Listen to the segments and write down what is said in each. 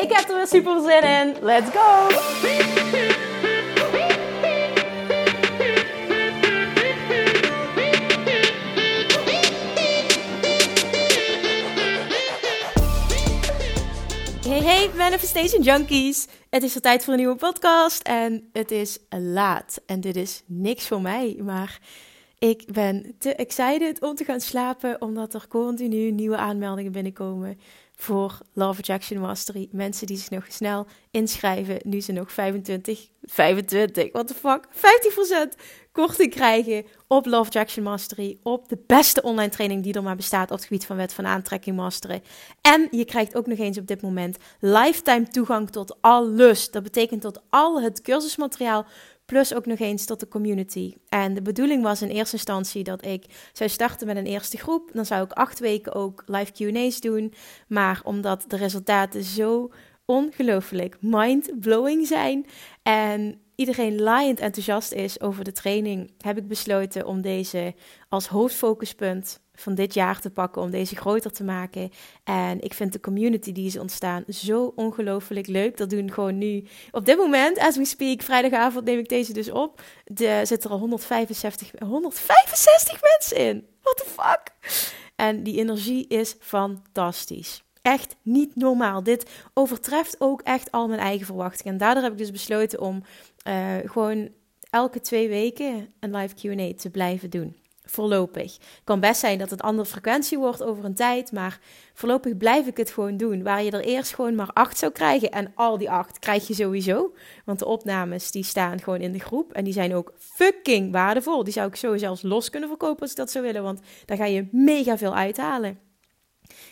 Ik heb er weer super zin in. Let's go! Hey hey Manifestation Junkies! Het is de tijd voor een nieuwe podcast en het is laat. En dit is niks voor mij, maar ik ben te excited om te gaan slapen omdat er continu nieuwe aanmeldingen binnenkomen voor Love Attraction Mastery. Mensen die zich nog snel inschrijven, nu ze nog 25, 25, what the fuck, 50% korting krijgen op Love Attraction Mastery. Op de beste online training die er maar bestaat op het gebied van wet van aantrekking masteren. En je krijgt ook nog eens op dit moment lifetime toegang tot alles. Dat betekent tot al het cursusmateriaal Plus ook nog eens tot de community. En de bedoeling was in eerste instantie dat ik zou starten met een eerste groep. Dan zou ik acht weken ook live QA's doen. Maar omdat de resultaten zo ongelooflijk mind-blowing zijn en iedereen laaiend enthousiast is over de training, heb ik besloten om deze als hoofdfocuspunt van dit jaar te pakken om deze groter te maken. En ik vind de community die is ontstaan zo ongelooflijk leuk. Dat doen gewoon nu op dit moment, as we speak, vrijdagavond neem ik deze dus op. Er zitten er al 165, 165 mensen in. What the fuck? En die energie is fantastisch. Echt niet normaal. Dit overtreft ook echt al mijn eigen verwachtingen. En daardoor heb ik dus besloten om uh, gewoon elke twee weken een live QA te blijven doen voorlopig. Kan best zijn dat het andere frequentie wordt over een tijd, maar voorlopig blijf ik het gewoon doen. Waar je er eerst gewoon maar acht zou krijgen en al die acht krijg je sowieso. Want de opnames die staan gewoon in de groep en die zijn ook fucking waardevol. Die zou ik zo zelfs los kunnen verkopen als ik dat zou willen, want daar ga je mega veel uithalen.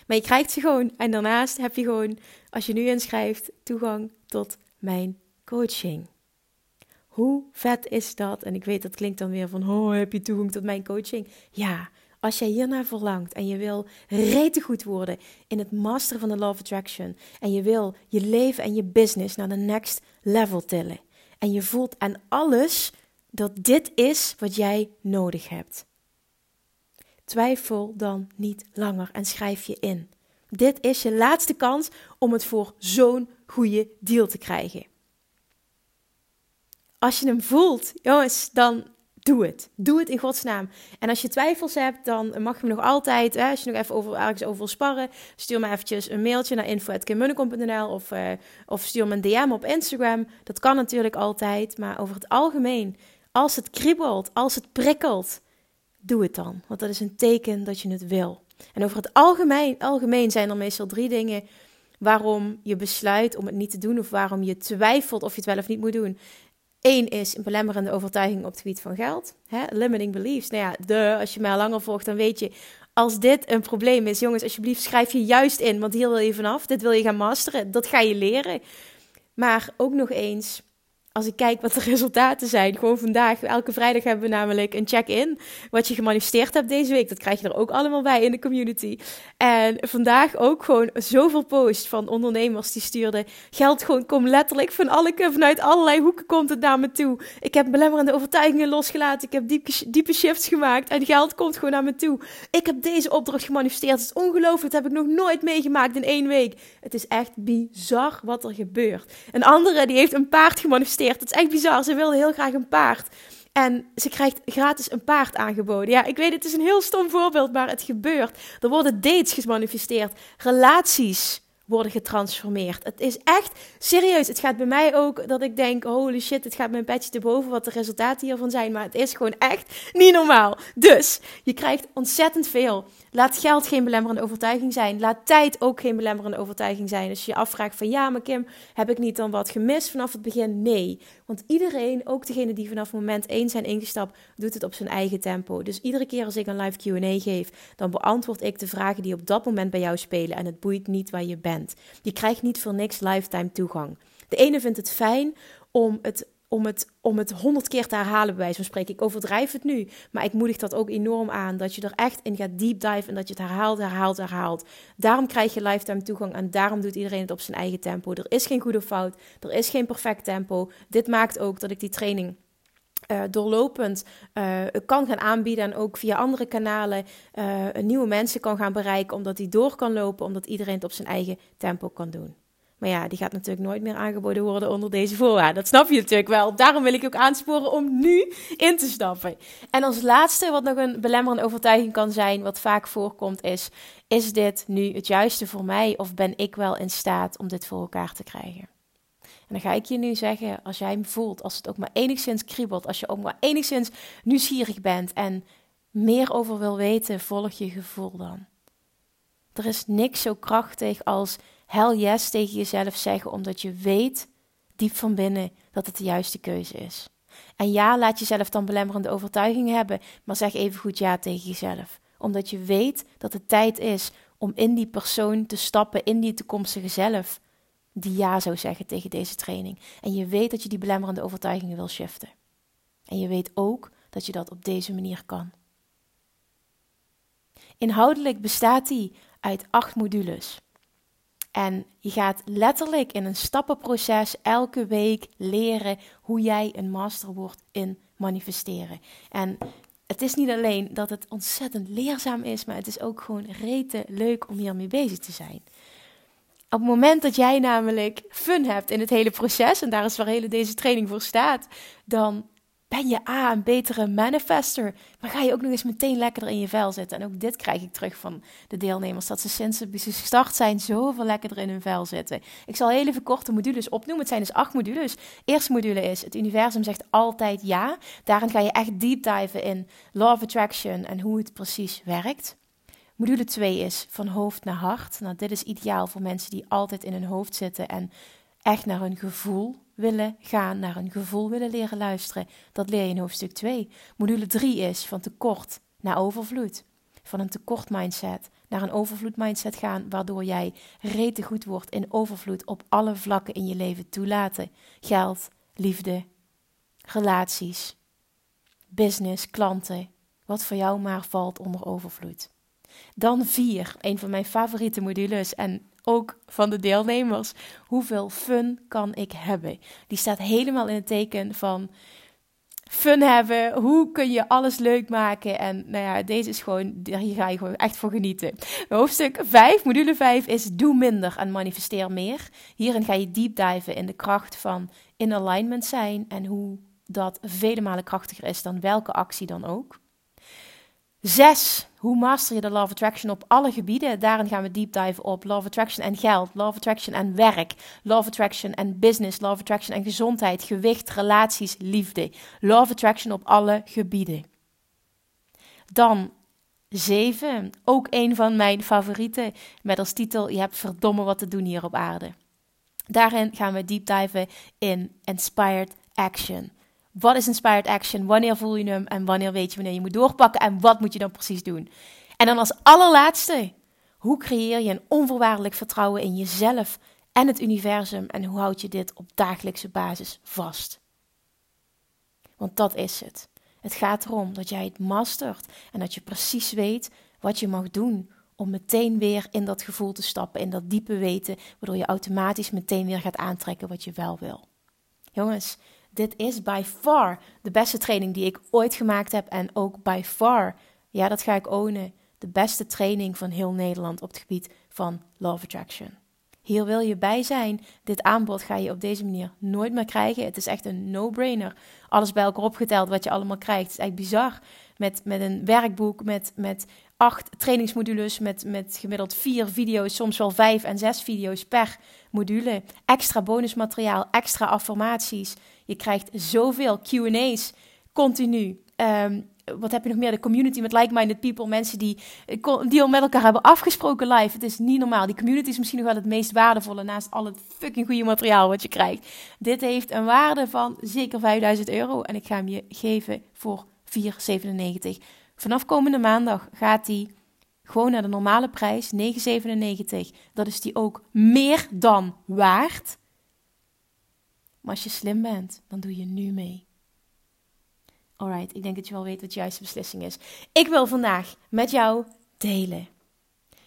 Maar je krijgt ze gewoon en daarnaast heb je gewoon, als je nu inschrijft, toegang tot mijn coaching. Hoe vet is dat? En ik weet dat klinkt dan weer van, oh, heb je toegang tot mijn coaching? Ja, als jij hiernaar verlangt en je wil rete goed worden in het masteren van de Law of Attraction en je wil je leven en je business naar de next level tillen en je voelt aan alles dat dit is wat jij nodig hebt. Twijfel dan niet langer en schrijf je in. Dit is je laatste kans om het voor zo'n goede deal te krijgen als je hem voelt, jongens, dan doe het. Doe het in godsnaam. En als je twijfels hebt, dan mag je me nog altijd, hè, als je nog even over, ergens over wil sparren, stuur me eventjes een mailtje naar info.kimmunnekom.nl of, uh, of stuur me een DM op Instagram. Dat kan natuurlijk altijd, maar over het algemeen, als het kriebelt, als het prikkelt, doe het dan. Want dat is een teken dat je het wil. En over het algemeen, algemeen zijn er meestal drie dingen waarom je besluit om het niet te doen of waarom je twijfelt of je het wel of niet moet doen. Eén is een belemmerende overtuiging op het gebied van geld. Hè? Limiting beliefs. Nou ja, de, als je mij langer volgt, dan weet je... Als dit een probleem is, jongens, alsjeblieft schrijf je juist in. Want hier wil je vanaf. Dit wil je gaan masteren. Dat ga je leren. Maar ook nog eens als ik kijk wat de resultaten zijn, gewoon vandaag, elke vrijdag hebben we namelijk een check-in. Wat je gemanifesteerd hebt deze week, dat krijg je er ook allemaal bij in de community. En vandaag ook gewoon zoveel posts van ondernemers die stuurden. Geld gewoon komt letterlijk van alle, vanuit allerlei hoeken komt het naar me toe. Ik heb belemmerende overtuigingen losgelaten. Ik heb diepe, diepe shifts gemaakt en geld komt gewoon naar me toe. Ik heb deze opdracht gemanifesteerd. Het is ongelooflijk. Dat heb ik nog nooit meegemaakt in één week. Het is echt bizar wat er gebeurt. Een andere die heeft een paard gemanifesteerd het is echt bizar. Ze wilde heel graag een paard. En ze krijgt gratis een paard aangeboden. Ja, ik weet, het is een heel stom voorbeeld, maar het gebeurt. Er worden dates gemanifesteerd, relaties worden getransformeerd. Het is echt serieus. Het gaat bij mij ook dat ik denk: holy shit, het gaat mijn petje te boven wat de resultaten hiervan zijn. Maar het is gewoon echt niet normaal. Dus je krijgt ontzettend veel. Laat geld geen belemmerende overtuiging zijn. Laat tijd ook geen belemmerende overtuiging zijn. Als je je afvraagt van ja, maar Kim, heb ik niet dan wat gemist vanaf het begin? Nee. Want iedereen, ook degene die vanaf moment 1 zijn ingestapt, doet het op zijn eigen tempo. Dus iedere keer als ik een live Q&A geef, dan beantwoord ik de vragen die op dat moment bij jou spelen. En het boeit niet waar je bent. Je krijgt niet voor niks lifetime toegang. De ene vindt het fijn om het om het, om het honderd keer te herhalen, bij wijze van spreken. Ik overdrijf het nu, maar ik moedig dat ook enorm aan. Dat je er echt in gaat deep dive en dat je het herhaalt, herhaalt, herhaalt. Daarom krijg je lifetime toegang en daarom doet iedereen het op zijn eigen tempo. Er is geen goede fout, er is geen perfect tempo. Dit maakt ook dat ik die training uh, doorlopend uh, kan gaan aanbieden en ook via andere kanalen uh, nieuwe mensen kan gaan bereiken, omdat die door kan lopen, omdat iedereen het op zijn eigen tempo kan doen. Maar ja, die gaat natuurlijk nooit meer aangeboden worden onder deze voorwaarden. Dat snap je natuurlijk wel. Daarom wil ik ook aansporen om nu in te stappen. En als laatste, wat nog een belemmerende overtuiging kan zijn, wat vaak voorkomt, is: is dit nu het juiste voor mij of ben ik wel in staat om dit voor elkaar te krijgen? En dan ga ik je nu zeggen, als jij hem voelt, als het ook maar enigszins kriebelt, als je ook maar enigszins nieuwsgierig bent en meer over wil weten, volg je gevoel dan. Er is niks zo krachtig als hell yes tegen jezelf zeggen, omdat je weet diep van binnen dat het de juiste keuze is. En ja, laat jezelf dan belemmerende overtuigingen hebben, maar zeg even goed ja tegen jezelf. Omdat je weet dat het tijd is om in die persoon te stappen, in die toekomstige zelf, die ja zou zeggen tegen deze training. En je weet dat je die belemmerende overtuigingen wil shiften. En je weet ook dat je dat op deze manier kan. Inhoudelijk bestaat die uit acht modules. En je gaat letterlijk in een stappenproces elke week leren hoe jij een master wordt in manifesteren. En het is niet alleen dat het ontzettend leerzaam is, maar het is ook gewoon rete leuk om hiermee bezig te zijn. Op het moment dat jij namelijk fun hebt in het hele proces, en daar is waar hele deze training voor staat, dan ben je A, een betere manifester, maar ga je ook nog eens meteen lekkerder in je vel zitten. En ook dit krijg ik terug van de deelnemers, dat ze sinds ze gestart zijn zoveel lekkerder in hun vel zitten. Ik zal heel even korte modules opnoemen. Het zijn dus acht modules. Eerste module is, het universum zegt altijd ja. Daarin ga je echt deep diven in law of attraction en hoe het precies werkt. Module 2 is van hoofd naar hart. Nou, dit is ideaal voor mensen die altijd in hun hoofd zitten en echt naar hun gevoel willen gaan, naar hun gevoel willen leren luisteren. Dat leer je in hoofdstuk 2. Module 3 is van tekort naar overvloed. Van een tekort mindset naar een overvloed mindset gaan, waardoor jij rete goed wordt in overvloed op alle vlakken in je leven toelaten. Geld, liefde, relaties, business, klanten, wat voor jou maar valt onder overvloed. Dan vier, een van mijn favoriete modules en ook van de deelnemers. Hoeveel fun kan ik hebben? Die staat helemaal in het teken van fun hebben. Hoe kun je alles leuk maken? En nou ja, deze is gewoon, hier ga je gewoon echt voor genieten. Hoofdstuk 5, module 5 is doe minder en manifesteer meer. Hierin ga je deep diven in de kracht van in alignment zijn en hoe dat vele malen krachtiger is dan welke actie dan ook. Zes, hoe master je de of Attraction op alle gebieden? Daarin gaan we deep dive op of Attraction en geld, of Attraction en werk, of Attraction en business, of Attraction en gezondheid, gewicht, relaties, liefde. Of Attraction op alle gebieden. Dan zeven, ook een van mijn favorieten, met als titel Je hebt verdomme wat te doen hier op aarde. Daarin gaan we deep diven in Inspired Action. Wat is inspired action? Wanneer voel je hem? En wanneer weet je wanneer je moet doorpakken? En wat moet je dan precies doen? En dan als allerlaatste, hoe creëer je een onvoorwaardelijk vertrouwen in jezelf en het universum? En hoe houd je dit op dagelijkse basis vast? Want dat is het. Het gaat erom dat jij het mastert en dat je precies weet wat je mag doen om meteen weer in dat gevoel te stappen, in dat diepe weten, waardoor je automatisch meteen weer gaat aantrekken wat je wel wil. Jongens, dit is by far de beste training die ik ooit gemaakt heb. En ook by far, ja, dat ga ik ownen, de beste training van heel Nederland op het gebied van Love Attraction. Hier wil je bij zijn. Dit aanbod ga je op deze manier nooit meer krijgen. Het is echt een no-brainer. Alles bij elkaar opgeteld wat je allemaal krijgt. Het is echt bizar. Met, met een werkboek, met, met acht trainingsmodules, met, met gemiddeld vier video's, soms wel vijf en zes video's per module. Extra bonusmateriaal, extra affirmaties. Je krijgt zoveel QA's continu. Um, wat heb je nog meer? De community met like-minded people. Mensen die, die al met elkaar hebben afgesproken live. Het is niet normaal. Die community is misschien nog wel het meest waardevolle naast al het fucking goede materiaal wat je krijgt. Dit heeft een waarde van zeker 5000 euro. En ik ga hem je geven voor 4,97. Vanaf komende maandag gaat die gewoon naar de normale prijs, 9,97. Dat is die ook meer dan waard. Maar als je slim bent, dan doe je nu mee. Alright, ik denk dat je wel weet wat de juiste beslissing is. Ik wil vandaag met jou delen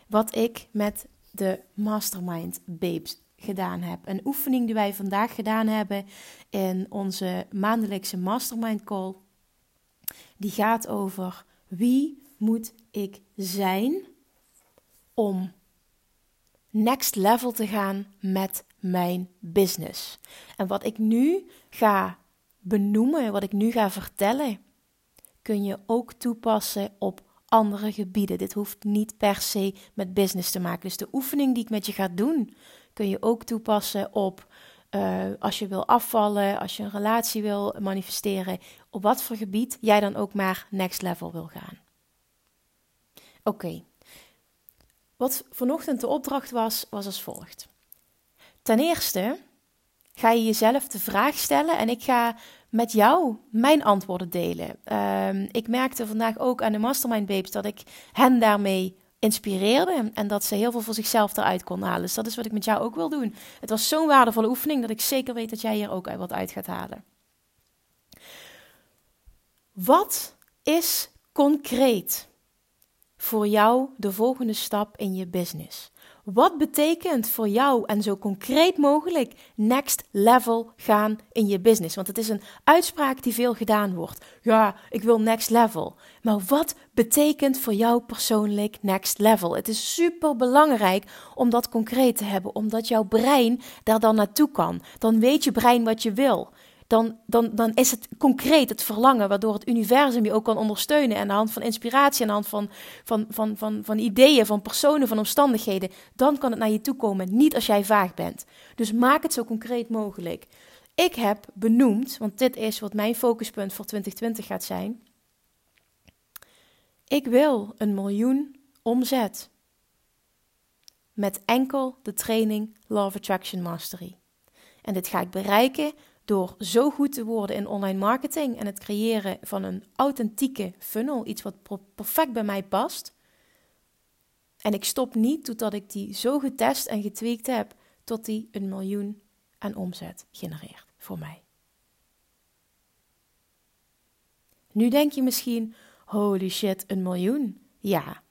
wat ik met de Mastermind Babes gedaan heb. Een oefening die wij vandaag gedaan hebben in onze maandelijkse Mastermind Call. Die gaat over wie moet ik zijn om next level te gaan met mijn business. En wat ik nu ga benoemen, wat ik nu ga vertellen, kun je ook toepassen op andere gebieden. Dit hoeft niet per se met business te maken. Dus de oefening die ik met je ga doen, kun je ook toepassen op uh, als je wil afvallen, als je een relatie wil manifesteren, op wat voor gebied jij dan ook maar next level wil gaan. Oké. Wat vanochtend de opdracht was, was als volgt. Ten eerste ga je jezelf de vraag stellen en ik ga met jou mijn antwoorden delen. Uh, ik merkte vandaag ook aan de Mastermind Babes dat ik hen daarmee inspireerde en dat ze heel veel voor zichzelf eruit kon halen. Dus dat is wat ik met jou ook wil doen. Het was zo'n waardevolle oefening dat ik zeker weet dat jij hier ook wat uit gaat halen. Wat is concreet voor jou de volgende stap in je business? Wat betekent voor jou en zo concreet mogelijk next level gaan in je business? Want het is een uitspraak die veel gedaan wordt. Ja, ik wil next level. Maar wat betekent voor jou persoonlijk next level? Het is super belangrijk om dat concreet te hebben, omdat jouw brein daar dan naartoe kan. Dan weet je brein wat je wil dan, dan, dan is het concreet het verlangen, waardoor het universum je ook kan ondersteunen. En aan de hand van inspiratie, aan de hand van, van, van, van, van ideeën, van personen, van omstandigheden. Dan kan het naar je toe komen, niet als jij vaag bent. Dus maak het zo concreet mogelijk. Ik heb benoemd, want dit is wat mijn focuspunt voor 2020 gaat zijn. Ik wil een miljoen omzet. Met enkel de training Law of Attraction Mastery. En dit ga ik bereiken door zo goed te worden in online marketing en het creëren van een authentieke funnel, iets wat perfect bij mij past. En ik stop niet totdat ik die zo getest en getweakt heb, tot die een miljoen aan omzet genereert voor mij. Nu denk je misschien, holy shit, een miljoen. Ja,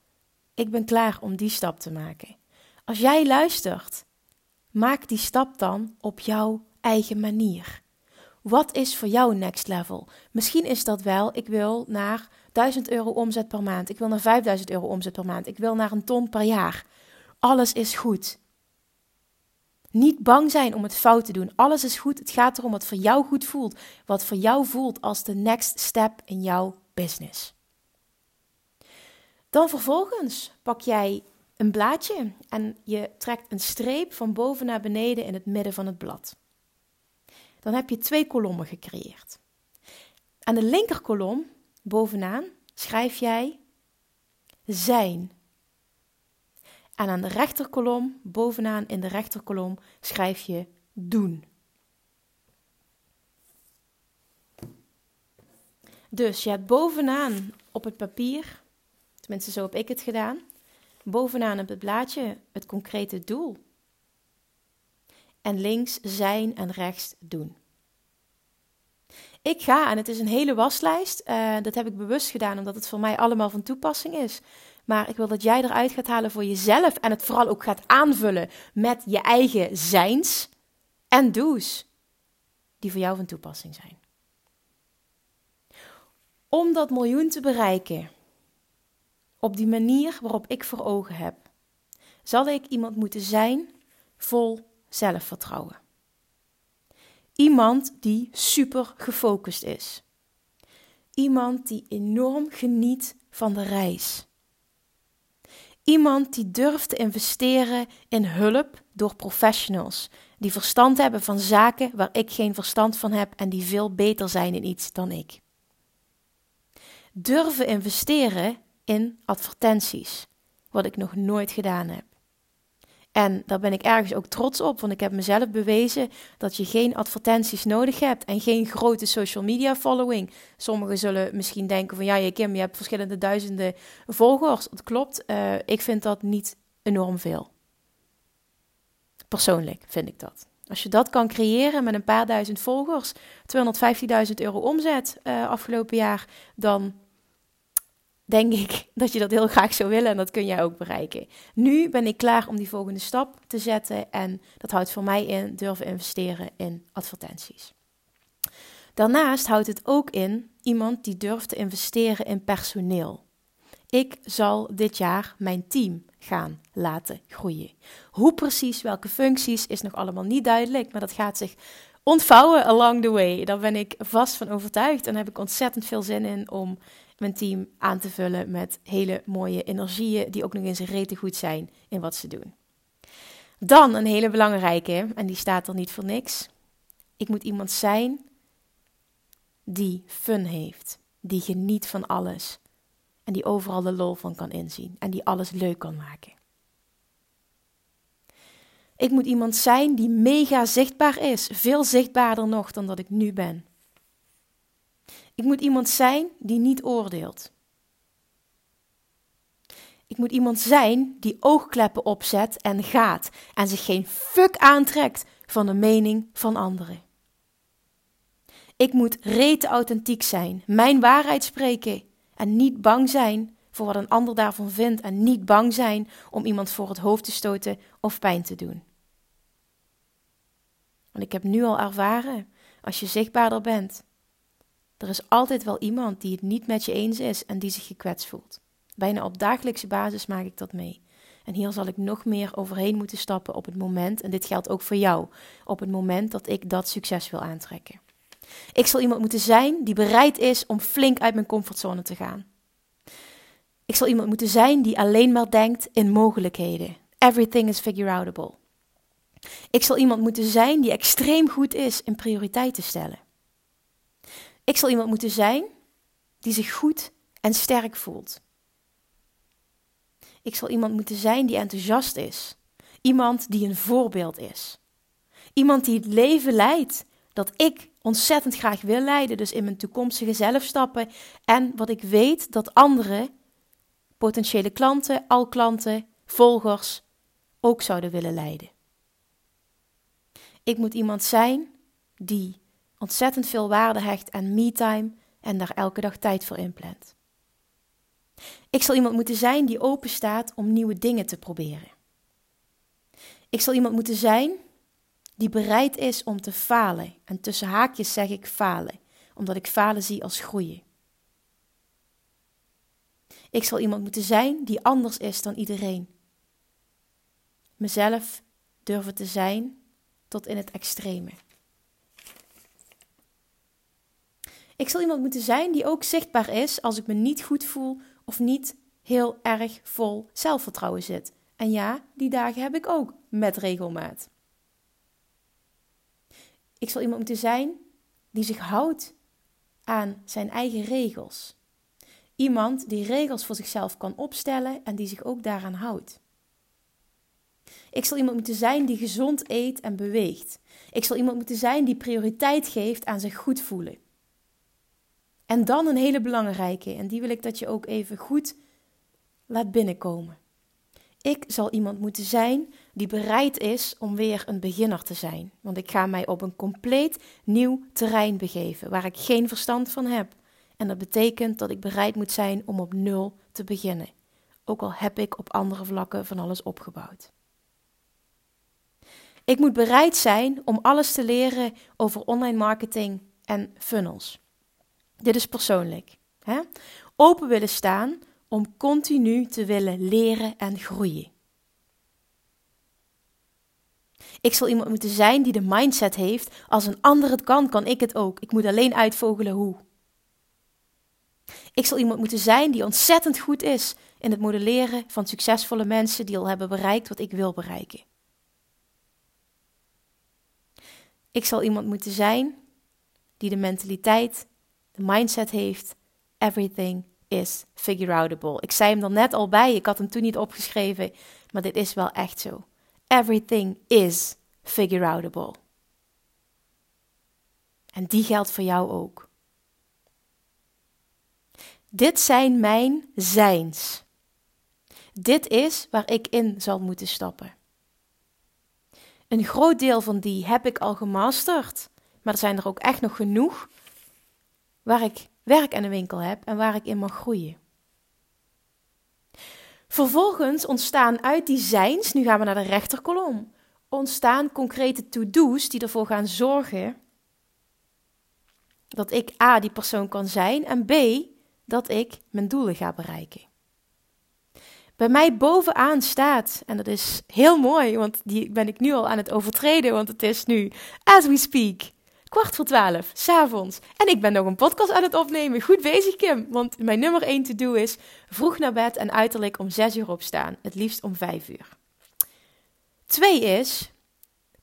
ik ben klaar om die stap te maken. Als jij luistert, maak die stap dan op jouw eigen manier. Wat is voor jou next level? Misschien is dat wel, ik wil naar 1000 euro omzet per maand. Ik wil naar 5000 euro omzet per maand. Ik wil naar een ton per jaar. Alles is goed. Niet bang zijn om het fout te doen. Alles is goed. Het gaat erom wat voor jou goed voelt. Wat voor jou voelt als de next step in jouw business. Dan vervolgens pak jij een blaadje en je trekt een streep van boven naar beneden in het midden van het blad dan heb je twee kolommen gecreëerd. Aan de linkerkolom bovenaan schrijf jij zijn. En aan de rechterkolom bovenaan in de rechterkolom schrijf je doen. Dus je hebt bovenaan op het papier, tenminste zo heb ik het gedaan, bovenaan op het blaadje het concrete doel en links zijn en rechts doen. Ik ga, en het is een hele waslijst, uh, dat heb ik bewust gedaan omdat het voor mij allemaal van toepassing is. Maar ik wil dat jij eruit gaat halen voor jezelf en het vooral ook gaat aanvullen met je eigen zijns en do's die voor jou van toepassing zijn. Om dat miljoen te bereiken, op die manier waarop ik voor ogen heb, zal ik iemand moeten zijn vol zelfvertrouwen. Iemand die super gefocust is. Iemand die enorm geniet van de reis. Iemand die durft te investeren in hulp door professionals die verstand hebben van zaken waar ik geen verstand van heb en die veel beter zijn in iets dan ik. Durven investeren in advertenties, wat ik nog nooit gedaan heb En daar ben ik ergens ook trots op, want ik heb mezelf bewezen dat je geen advertenties nodig hebt en geen grote social media following. Sommigen zullen misschien denken van ja, je Kim, je hebt verschillende duizenden volgers. Dat klopt, uh, ik vind dat niet enorm veel. Persoonlijk vind ik dat. Als je dat kan creëren met een paar duizend volgers, 215.000 euro omzet uh, afgelopen jaar, dan denk ik dat je dat heel graag zou willen en dat kun jij ook bereiken. Nu ben ik klaar om die volgende stap te zetten en dat houdt voor mij in durven investeren in advertenties. Daarnaast houdt het ook in iemand die durft te investeren in personeel. Ik zal dit jaar mijn team gaan laten groeien. Hoe precies, welke functies, is nog allemaal niet duidelijk, maar dat gaat zich ontvouwen along the way. Daar ben ik vast van overtuigd en heb ik ontzettend veel zin in om mijn team aan te vullen met hele mooie energieën die ook nog eens rete goed zijn in wat ze doen. Dan een hele belangrijke, en die staat er niet voor niks. Ik moet iemand zijn die fun heeft, die geniet van alles en die overal de lol van kan inzien en die alles leuk kan maken. Ik moet iemand zijn die mega zichtbaar is, veel zichtbaarder nog dan dat ik nu ben. Ik moet iemand zijn die niet oordeelt. Ik moet iemand zijn die oogkleppen opzet en gaat en zich geen fuck aantrekt van de mening van anderen. Ik moet rete authentiek zijn, mijn waarheid spreken en niet bang zijn voor wat een ander daarvan vindt en niet bang zijn om iemand voor het hoofd te stoten of pijn te doen. Want ik heb nu al ervaren, als je zichtbaarder bent, er is altijd wel iemand die het niet met je eens is en die zich gekwetst voelt. Bijna op dagelijkse basis maak ik dat mee. En hier zal ik nog meer overheen moeten stappen op het moment, en dit geldt ook voor jou, op het moment dat ik dat succes wil aantrekken. Ik zal iemand moeten zijn die bereid is om flink uit mijn comfortzone te gaan. Ik zal iemand moeten zijn die alleen maar denkt in mogelijkheden. Everything is figure-outable. Ik zal iemand moeten zijn die extreem goed is in prioriteiten stellen. Ik zal iemand moeten zijn die zich goed en sterk voelt. Ik zal iemand moeten zijn die enthousiast is. Iemand die een voorbeeld is. Iemand die het leven leidt dat ik ontzettend graag wil leiden, dus in mijn toekomstige zelfstappen. En wat ik weet dat andere potentiële klanten, al klanten, volgers ook zouden willen leiden. Ik moet iemand zijn die ontzettend veel waarde hecht aan me-time en daar elke dag tijd voor inplant. Ik zal iemand moeten zijn die open staat om nieuwe dingen te proberen. Ik zal iemand moeten zijn die bereid is om te falen. En tussen haakjes zeg ik falen, omdat ik falen zie als groeien. Ik zal iemand moeten zijn die anders is dan iedereen. Mezelf durven te zijn tot in het extreme. Ik zal iemand moeten zijn die ook zichtbaar is als ik me niet goed voel of niet heel erg vol zelfvertrouwen zit. En ja, die dagen heb ik ook met regelmaat. Ik zal iemand moeten zijn die zich houdt aan zijn eigen regels. Iemand die regels voor zichzelf kan opstellen en die zich ook daaraan houdt. Ik zal iemand moeten zijn die gezond eet en beweegt. Ik zal iemand moeten zijn die prioriteit geeft aan zich goed voelen. En dan een hele belangrijke, en die wil ik dat je ook even goed laat binnenkomen. Ik zal iemand moeten zijn die bereid is om weer een beginner te zijn. Want ik ga mij op een compleet nieuw terrein begeven waar ik geen verstand van heb. En dat betekent dat ik bereid moet zijn om op nul te beginnen. Ook al heb ik op andere vlakken van alles opgebouwd. Ik moet bereid zijn om alles te leren over online marketing en funnels. Dit is persoonlijk. Hè? Open willen staan om continu te willen leren en groeien. Ik zal iemand moeten zijn die de mindset heeft: als een ander het kan, kan ik het ook. Ik moet alleen uitvogelen hoe. Ik zal iemand moeten zijn die ontzettend goed is in het modelleren van succesvolle mensen die al hebben bereikt wat ik wil bereiken. Ik zal iemand moeten zijn die de mentaliteit, de mindset heeft: everything is figure outable. Ik zei hem er net al bij, ik had hem toen niet opgeschreven, maar dit is wel echt zo. everything is figure outable. En die geldt voor jou ook. Dit zijn mijn zijns. Dit is waar ik in zal moeten stappen. Een groot deel van die heb ik al gemasterd, maar er zijn er ook echt nog genoeg waar ik werk aan de winkel heb en waar ik in mag groeien. Vervolgens ontstaan uit die zijns, nu gaan we naar de rechterkolom, ontstaan concrete to-do's die ervoor gaan zorgen dat ik A, die persoon kan zijn en B, dat ik mijn doelen ga bereiken. Bij mij bovenaan staat, en dat is heel mooi, want die ben ik nu al aan het overtreden, want het is nu, as we speak, kwart voor twaalf, s'avonds. En ik ben nog een podcast aan het opnemen. Goed bezig, Kim. Want mijn nummer één to-do is vroeg naar bed en uiterlijk om zes uur opstaan. Het liefst om vijf uur. Twee is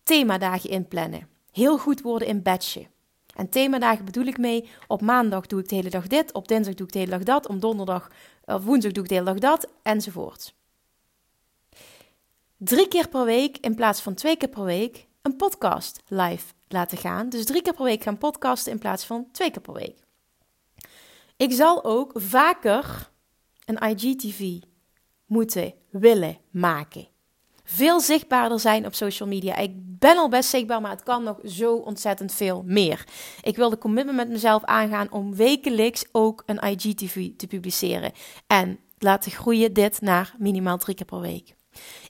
themadagen inplannen. Heel goed worden in batchen. En themadagen bedoel ik mee, op maandag doe ik de hele dag dit, op dinsdag doe ik de hele dag dat, op donderdag of woensdag doe ik de hele dag dat, enzovoort. Drie keer per week in plaats van twee keer per week een podcast live laten gaan. Dus drie keer per week gaan podcasten in plaats van twee keer per week. Ik zal ook vaker een IGTV moeten willen maken veel zichtbaarder zijn op social media. Ik ben al best zichtbaar, maar het kan nog zo ontzettend veel meer. Ik wil de commitment met mezelf aangaan om wekelijks ook een IGTV te publiceren. En laten groeien dit naar minimaal drie keer per week.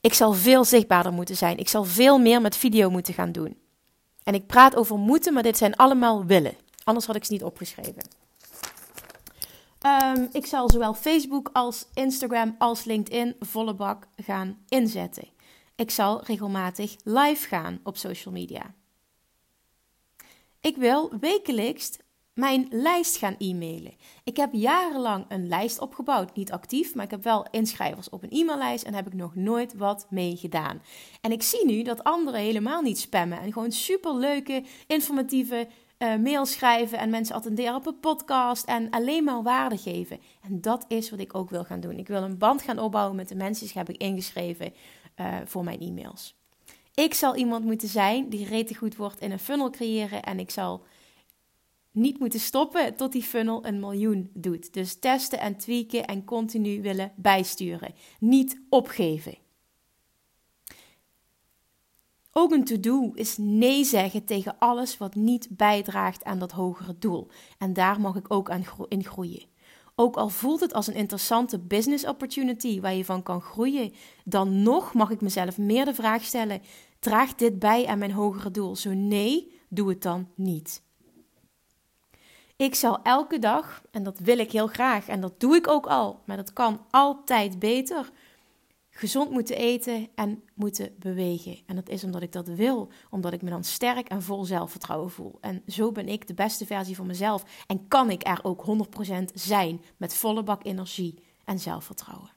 Ik zal veel zichtbaarder moeten zijn. Ik zal veel meer met video moeten gaan doen. En ik praat over moeten, maar dit zijn allemaal willen. Anders had ik ze niet opgeschreven. Ehm, ik zal zowel Facebook als Instagram als LinkedIn volle bak gaan inzetten. Ik zal regelmatig live gaan op social media. Ik wil wekelijks mijn lijst gaan e-mailen. Ik heb jarenlang een lijst opgebouwd, niet actief, maar ik heb wel inschrijvers op een e-maillijst en heb ik nog nooit wat mee gedaan. En ik zie nu dat anderen helemaal niet spammen en gewoon superleuke, informatieve uh, mails schrijven en mensen attenderen op een podcast en alleen maar waarde geven. En dat is wat ik ook wil gaan doen. Ik wil een band gaan opbouwen met de mensen die heb ik ingeschreven uh, voor mijn e-mails. Ik zal iemand moeten zijn die rete goed wordt in een funnel creëren en ik zal niet moeten stoppen tot die funnel een miljoen doet. Dus testen en tweaken en continu willen bijsturen. Niet opgeven. Ook een to-do is nee zeggen tegen alles wat niet bijdraagt aan dat hogere doel. En daar mag ik ook aan in groeien. Ook al voelt het als een interessante business opportunity waar je van kan groeien, dan nog mag ik mezelf meer de vraag stellen: draagt dit bij aan mijn hogere doel? Zo nee, doe het dan niet. Ik zal elke dag, en dat wil ik heel graag en dat doe ik ook al, maar dat kan altijd beter, gezond moeten eten en moeten bewegen. En dat is omdat ik dat wil, omdat ik me dan sterk en vol zelfvertrouwen voel. En zo ben ik de beste versie van mezelf en kan ik er ook 100% zijn met volle bak energie en zelfvertrouwen.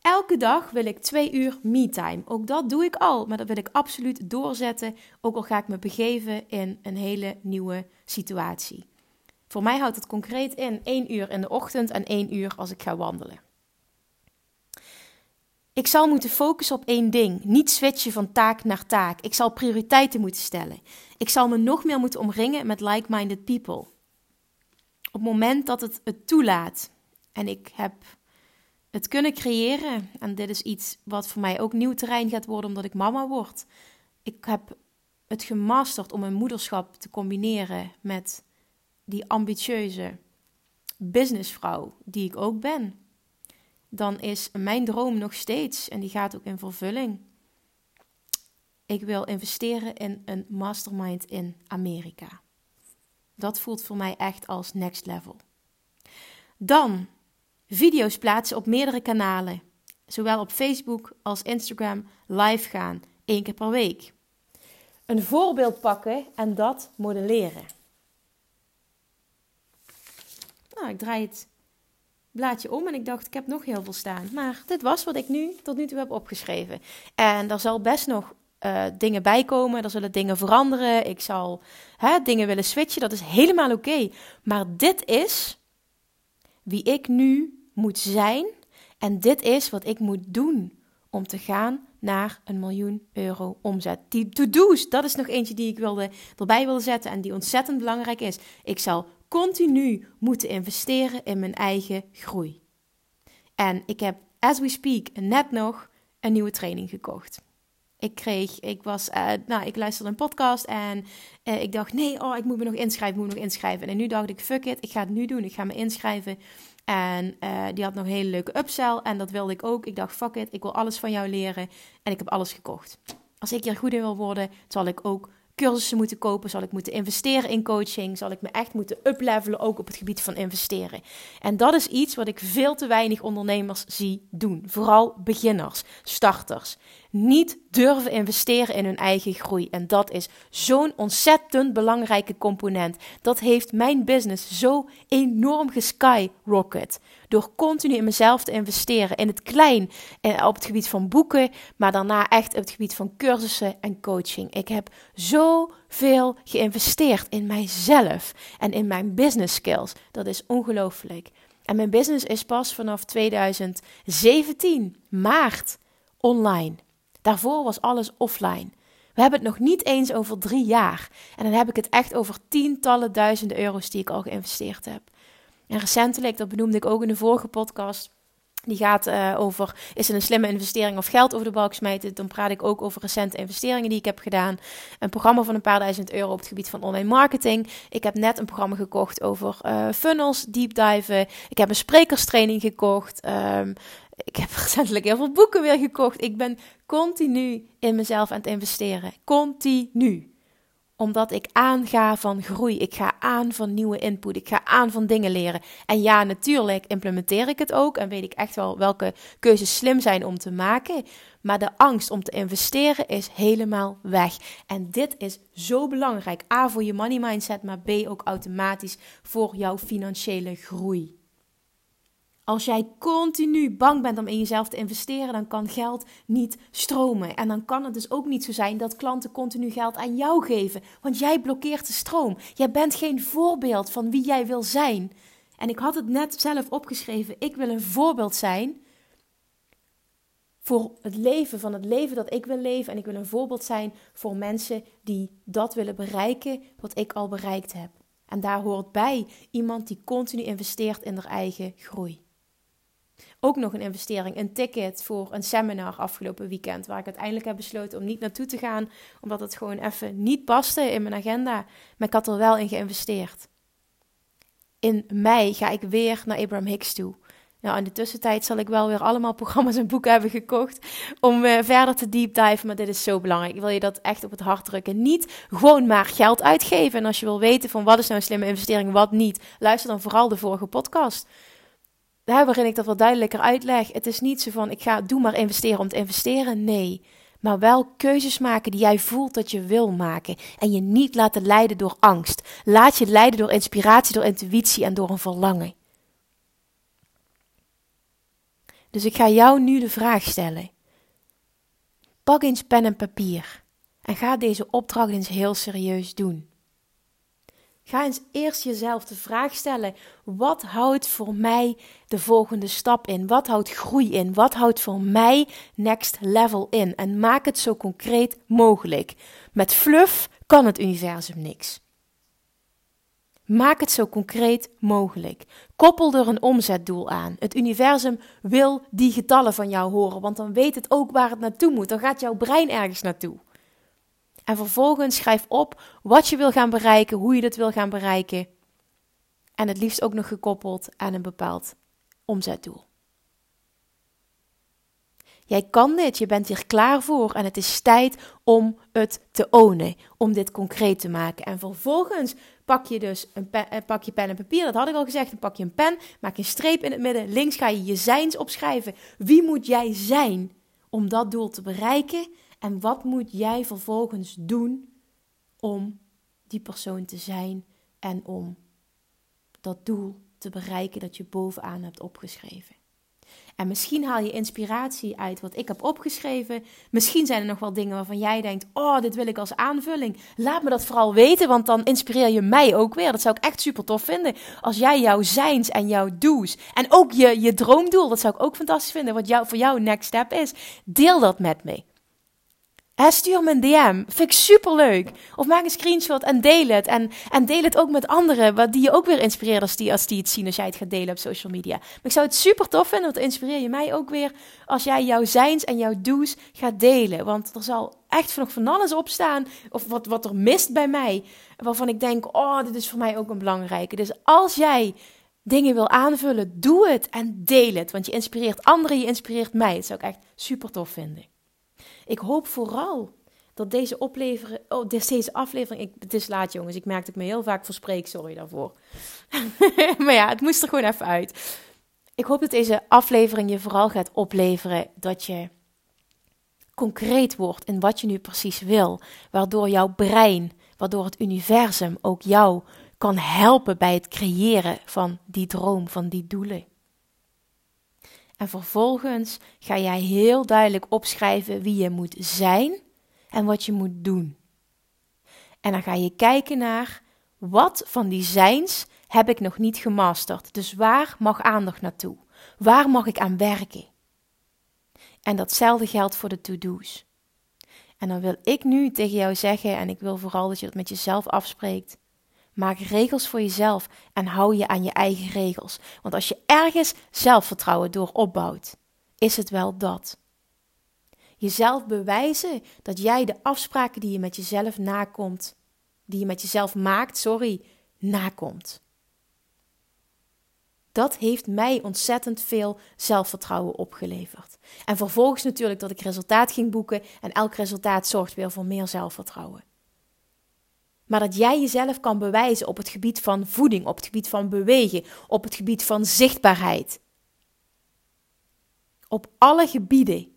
Elke dag wil ik twee uur me-time. Ook dat doe ik al, maar dat wil ik absoluut doorzetten. Ook al ga ik me begeven in een hele nieuwe situatie. Voor mij houdt het concreet in één uur in de ochtend en één uur als ik ga wandelen. Ik zal moeten focussen op één ding, niet switchen van taak naar taak. Ik zal prioriteiten moeten stellen. Ik zal me nog meer moeten omringen met like-minded people. Op het moment dat het het toelaat en ik heb het kunnen creëren, en dit is iets wat voor mij ook nieuw terrein gaat worden omdat ik mama word. Ik heb het gemasterd om mijn moederschap te combineren met die ambitieuze businessvrouw die ik ook ben dan is mijn droom nog steeds, en die gaat ook in vervulling. Ik wil investeren in een mastermind in Amerika. Dat voelt voor mij echt als next level. Dan video's plaatsen op meerdere kanalen, zowel op Facebook als Instagram, live gaan, één keer per week. Een voorbeeld pakken en dat modelleren. Nou, ik draai het blaadje om en ik dacht, ik heb nog heel veel staan. Maar dit was wat ik nu tot nu toe heb opgeschreven. En er zal best nog uh, dingen bijkomen, er zullen dingen veranderen. Ik zal hè, dingen willen switchen, dat is helemaal oké. Maar dit is wie ik nu moet zijn en dit is wat ik moet doen om te gaan naar een miljoen euro omzet. Die to-do's, dat is nog eentje die ik wilde, erbij wilde zetten en die ontzettend belangrijk is. Ik zal continu moeten investeren in mijn eigen groei. En ik heb, as we speak, net nog een nieuwe training gekocht. Ik kreeg, ik was, uh, nou, ik luisterde een podcast en uh, ik dacht, nee, oh, ik moet me nog inschrijven, moet me nog inschrijven. En nu dacht ik, fuck it, ik ga het nu doen, ik ga me inschrijven. En uh, die had nog een hele leuke upsell en dat wilde ik ook. Ik dacht, fuck it, ik wil alles van jou leren en ik heb alles gekocht. Als ik hier goed in wil worden, zal ik ook cursussen moeten kopen? Zal ik moeten investeren in coaching? Zal ik me echt moeten uplevelen ook op het gebied van investeren? En dat is iets wat ik veel te weinig ondernemers zie doen. Vooral beginners, starters. Niet durven investeren in hun eigen groei. En dat is zo'n ontzettend belangrijke component. Dat heeft mijn business zo enorm geskyrocket. Door continu in mezelf te investeren. In het klein eh, op het gebied van boeken. Maar daarna echt op het gebied van cursussen en coaching. Ik heb zoveel geïnvesteerd in mijzelf. En in mijn business skills. Dat is ongelooflijk. En mijn business is pas vanaf 2017, maart, online. Daarvoor was alles offline. We hebben het nog niet eens over drie jaar. En dan heb ik het echt over tientallen duizenden euro's die ik al geïnvesteerd heb. En recentelijk, dat benoemde ik ook in de vorige podcast. Die gaat uh, over, is het een slimme investering of geld over de balk smijten? Dan praat ik ook over recente investeringen die ik heb gedaan. Een programma van een paar duizend euro op het gebied van online marketing. Ik heb net een programma gekocht over uh, funnels, deep diven. Ik heb een sprekerstraining gekocht. Um, ik heb recentelijk heel veel boeken weer gekocht. Ik ben continu in mezelf aan het investeren. Continu. Omdat ik aanga van groei. Ik ga aan van nieuwe input. Ik ga aan van dingen leren. En ja, natuurlijk implementeer ik het ook. En weet ik echt wel welke keuzes slim zijn om te maken. Maar de angst om te investeren is helemaal weg. En dit is zo belangrijk. A voor je money mindset, maar B ook automatisch voor jouw financiële groei. Als jij continu bang bent om in jezelf te investeren, dan kan geld niet stromen. En dan kan het dus ook niet zo zijn dat klanten continu geld aan jou geven, want jij blokkeert de stroom. Jij bent geen voorbeeld van wie jij wil zijn. En ik had het net zelf opgeschreven. Ik wil een voorbeeld zijn voor het leven van het leven dat ik wil leven. En ik wil een voorbeeld zijn voor mensen die dat willen bereiken wat ik al bereikt heb. En daar hoort bij iemand die continu investeert in haar eigen groei ook nog een investering, een ticket voor een seminar afgelopen weekend. Waar ik uiteindelijk heb besloten om niet naartoe te gaan, omdat het gewoon even niet paste in mijn agenda. Maar ik had er wel in geïnvesteerd. In mei ga ik weer naar Abraham Hicks toe. Nou, in de tussentijd zal ik wel weer allemaal programma's en boeken hebben gekocht om uh, verder te deep dive. Maar dit is zo belangrijk. Ik wil je dat echt op het hart drukken. Niet gewoon maar geld uitgeven. En als je wil weten van wat is nou een slimme investering, wat niet, luister dan vooral de vorige podcast daar waarin ik dat wel duidelijker uitleg. Het is niet zo van ik ga doe maar investeren om te investeren. Nee. Maar wel keuzes maken die jij voelt dat je wil maken. En je niet laten leiden door angst. Laat je leiden door inspiratie, door intuïtie en door een verlangen. Dus ik ga jou nu de vraag stellen. Pak eens pen en papier. En ga deze opdracht eens heel serieus doen. Ga eens eerst jezelf de vraag stellen: wat houdt voor mij de volgende stap in? Wat houdt groei in? Wat houdt voor mij next level in? En maak het zo concreet mogelijk. Met fluff kan het universum niks. Maak het zo concreet mogelijk. Koppel er een omzetdoel aan. Het universum wil die getallen van jou horen, want dan weet het ook waar het naartoe moet. Dan gaat jouw brein ergens naartoe. En vervolgens schrijf op wat je wil gaan bereiken, hoe je dat wil gaan bereiken. En het liefst ook nog gekoppeld aan een bepaald omzetdoel. Jij kan dit, je bent hier klaar voor en het is tijd om het te ownen, om dit concreet te maken. En vervolgens pak je dus een pen, eh, pak je pen en papier, dat had ik al gezegd, dan pak je een pen, maak een streep in het midden, links ga je je zijns opschrijven. Wie moet jij zijn om dat doel te bereiken? En wat moet jij vervolgens doen om die persoon te zijn en om dat doel te bereiken dat je bovenaan hebt opgeschreven? En misschien haal je inspiratie uit wat ik heb opgeschreven. Misschien zijn er nog wel dingen waarvan jij denkt: Oh, dit wil ik als aanvulling. Laat me dat vooral weten, want dan inspireer je mij ook weer. Dat zou ik echt super tof vinden. Als jij jouw zijns en jouw do's en ook je, je droomdoel, dat zou ik ook fantastisch vinden. Wat jou, voor jou next step is. Deel dat met me. Stuur me een DM. Vind ik super leuk. Of maak een screenshot en deel het. En, en deel het ook met anderen, wat die je ook weer inspireert als die, als die het zien als jij het gaat delen op social media. Maar ik zou het super tof vinden, want inspireer je mij ook weer als jij jouw zijns en jouw do's gaat delen. Want er zal echt nog van alles op staan, of wat, wat er mist bij mij, waarvan ik denk, oh, dit is voor mij ook een belangrijke. Dus als jij dingen wil aanvullen, doe het en deel het. Want je inspireert anderen, je inspireert mij. Dat zou ik echt super tof vinden. Ik hoop vooral dat deze, opleveren, oh, deze aflevering. Ik, het is laat, jongens. Ik merk ik me heel vaak verspreek. Sorry daarvoor. maar ja, het moest er gewoon even uit. Ik hoop dat deze aflevering je vooral gaat opleveren dat je concreet wordt in wat je nu precies wil. Waardoor jouw brein, waardoor het universum ook jou kan helpen bij het creëren van die droom, van die doelen. En vervolgens ga jij heel duidelijk opschrijven wie je moet zijn en wat je moet doen. En dan ga je kijken naar wat van die zijns heb ik nog niet gemasterd. Dus waar mag aandacht naartoe? Waar mag ik aan werken? En datzelfde geldt voor de to-do's. En dan wil ik nu tegen jou zeggen, en ik wil vooral dat je dat met jezelf afspreekt. Maak regels voor jezelf en hou je aan je eigen regels. Want als je ergens zelfvertrouwen door opbouwt, is het wel dat. Jezelf bewijzen dat jij de afspraken die je met jezelf nakomt, die je met jezelf maakt, sorry, nakomt. Dat heeft mij ontzettend veel zelfvertrouwen opgeleverd. En vervolgens natuurlijk dat ik resultaat ging boeken en elk resultaat zorgt weer voor meer zelfvertrouwen. Maar dat jij jezelf kan bewijzen op het gebied van voeding, op het gebied van bewegen, op het gebied van zichtbaarheid. Op alle gebieden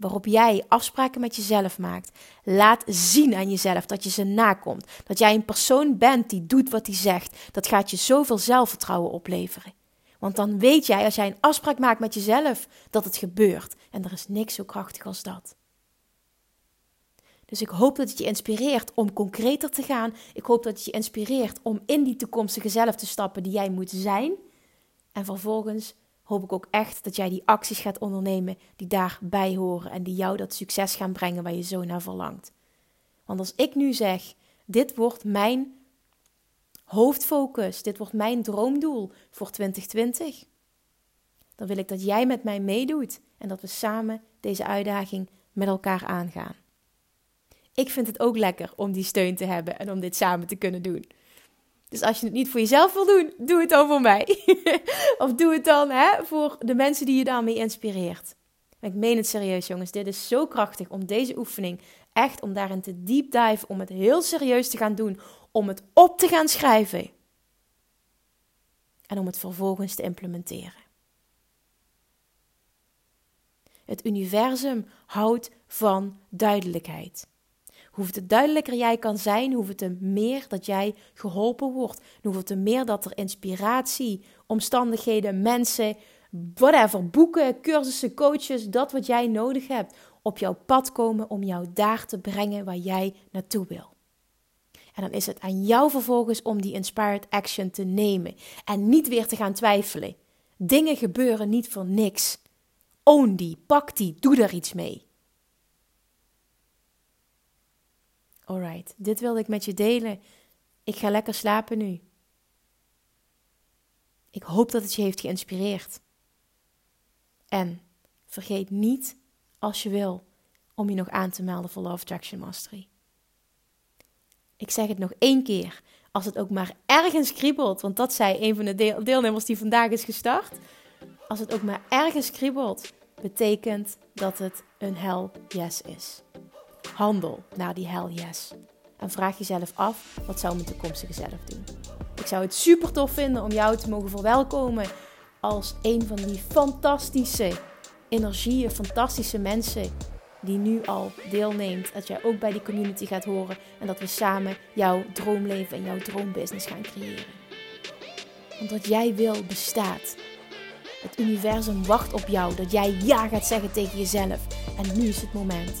waarop jij afspraken met jezelf maakt, laat zien aan jezelf dat je ze nakomt. Dat jij een persoon bent die doet wat hij zegt. Dat gaat je zoveel zelfvertrouwen opleveren. Want dan weet jij, als jij een afspraak maakt met jezelf, dat het gebeurt. En er is niks zo krachtig als dat. Dus ik hoop dat het je inspireert om concreter te gaan. Ik hoop dat het je inspireert om in die toekomstige zelf te stappen die jij moet zijn. En vervolgens hoop ik ook echt dat jij die acties gaat ondernemen die daarbij horen en die jou dat succes gaan brengen waar je zo naar verlangt. Want als ik nu zeg: dit wordt mijn hoofdfocus, dit wordt mijn droomdoel voor 2020, dan wil ik dat jij met mij meedoet en dat we samen deze uitdaging met elkaar aangaan. Ik vind het ook lekker om die steun te hebben en om dit samen te kunnen doen. Dus als je het niet voor jezelf wil doen, doe het dan voor mij. of doe het dan hè, voor de mensen die je daarmee inspireert. ik meen het serieus, jongens. Dit is zo krachtig om deze oefening echt om daarin te deep dive, om het heel serieus te gaan doen, om het op te gaan schrijven. En om het vervolgens te implementeren. Het universum houdt van duidelijkheid. Hoeveel duidelijker jij kan zijn, hoeveel te meer dat jij geholpen wordt. Hoeveel te meer dat er inspiratie, omstandigheden, mensen, whatever, boeken, cursussen, coaches, dat wat jij nodig hebt, op jouw pad komen om jou daar te brengen waar jij naartoe wil. En dan is het aan jou vervolgens om die inspired action te nemen en niet weer te gaan twijfelen. Dingen gebeuren niet voor niks. Own die, pak die, doe er iets mee. Alright, dit wilde ik met je delen. Ik ga lekker slapen nu. Ik hoop dat het je heeft geïnspireerd. En vergeet niet, als je wil, om je nog aan te melden voor Love Attraction Mastery. Ik zeg het nog één keer, als het ook maar ergens kriebelt, want dat zei een van de deelnemers die vandaag is gestart. Als het ook maar ergens kriebelt, betekent dat het een hell yes is. Handel naar die hell yes. En vraag jezelf af, wat zou mijn toekomstige zelf doen? Ik zou het super tof vinden om jou te mogen verwelkomen als een van die fantastische energieën, fantastische mensen die nu al deelneemt. Dat jij ook bij die community gaat horen en dat we samen jouw droomleven en jouw droombusiness gaan creëren. Want wat jij wil bestaat. Het universum wacht op jou dat jij ja gaat zeggen tegen jezelf. En nu is het moment.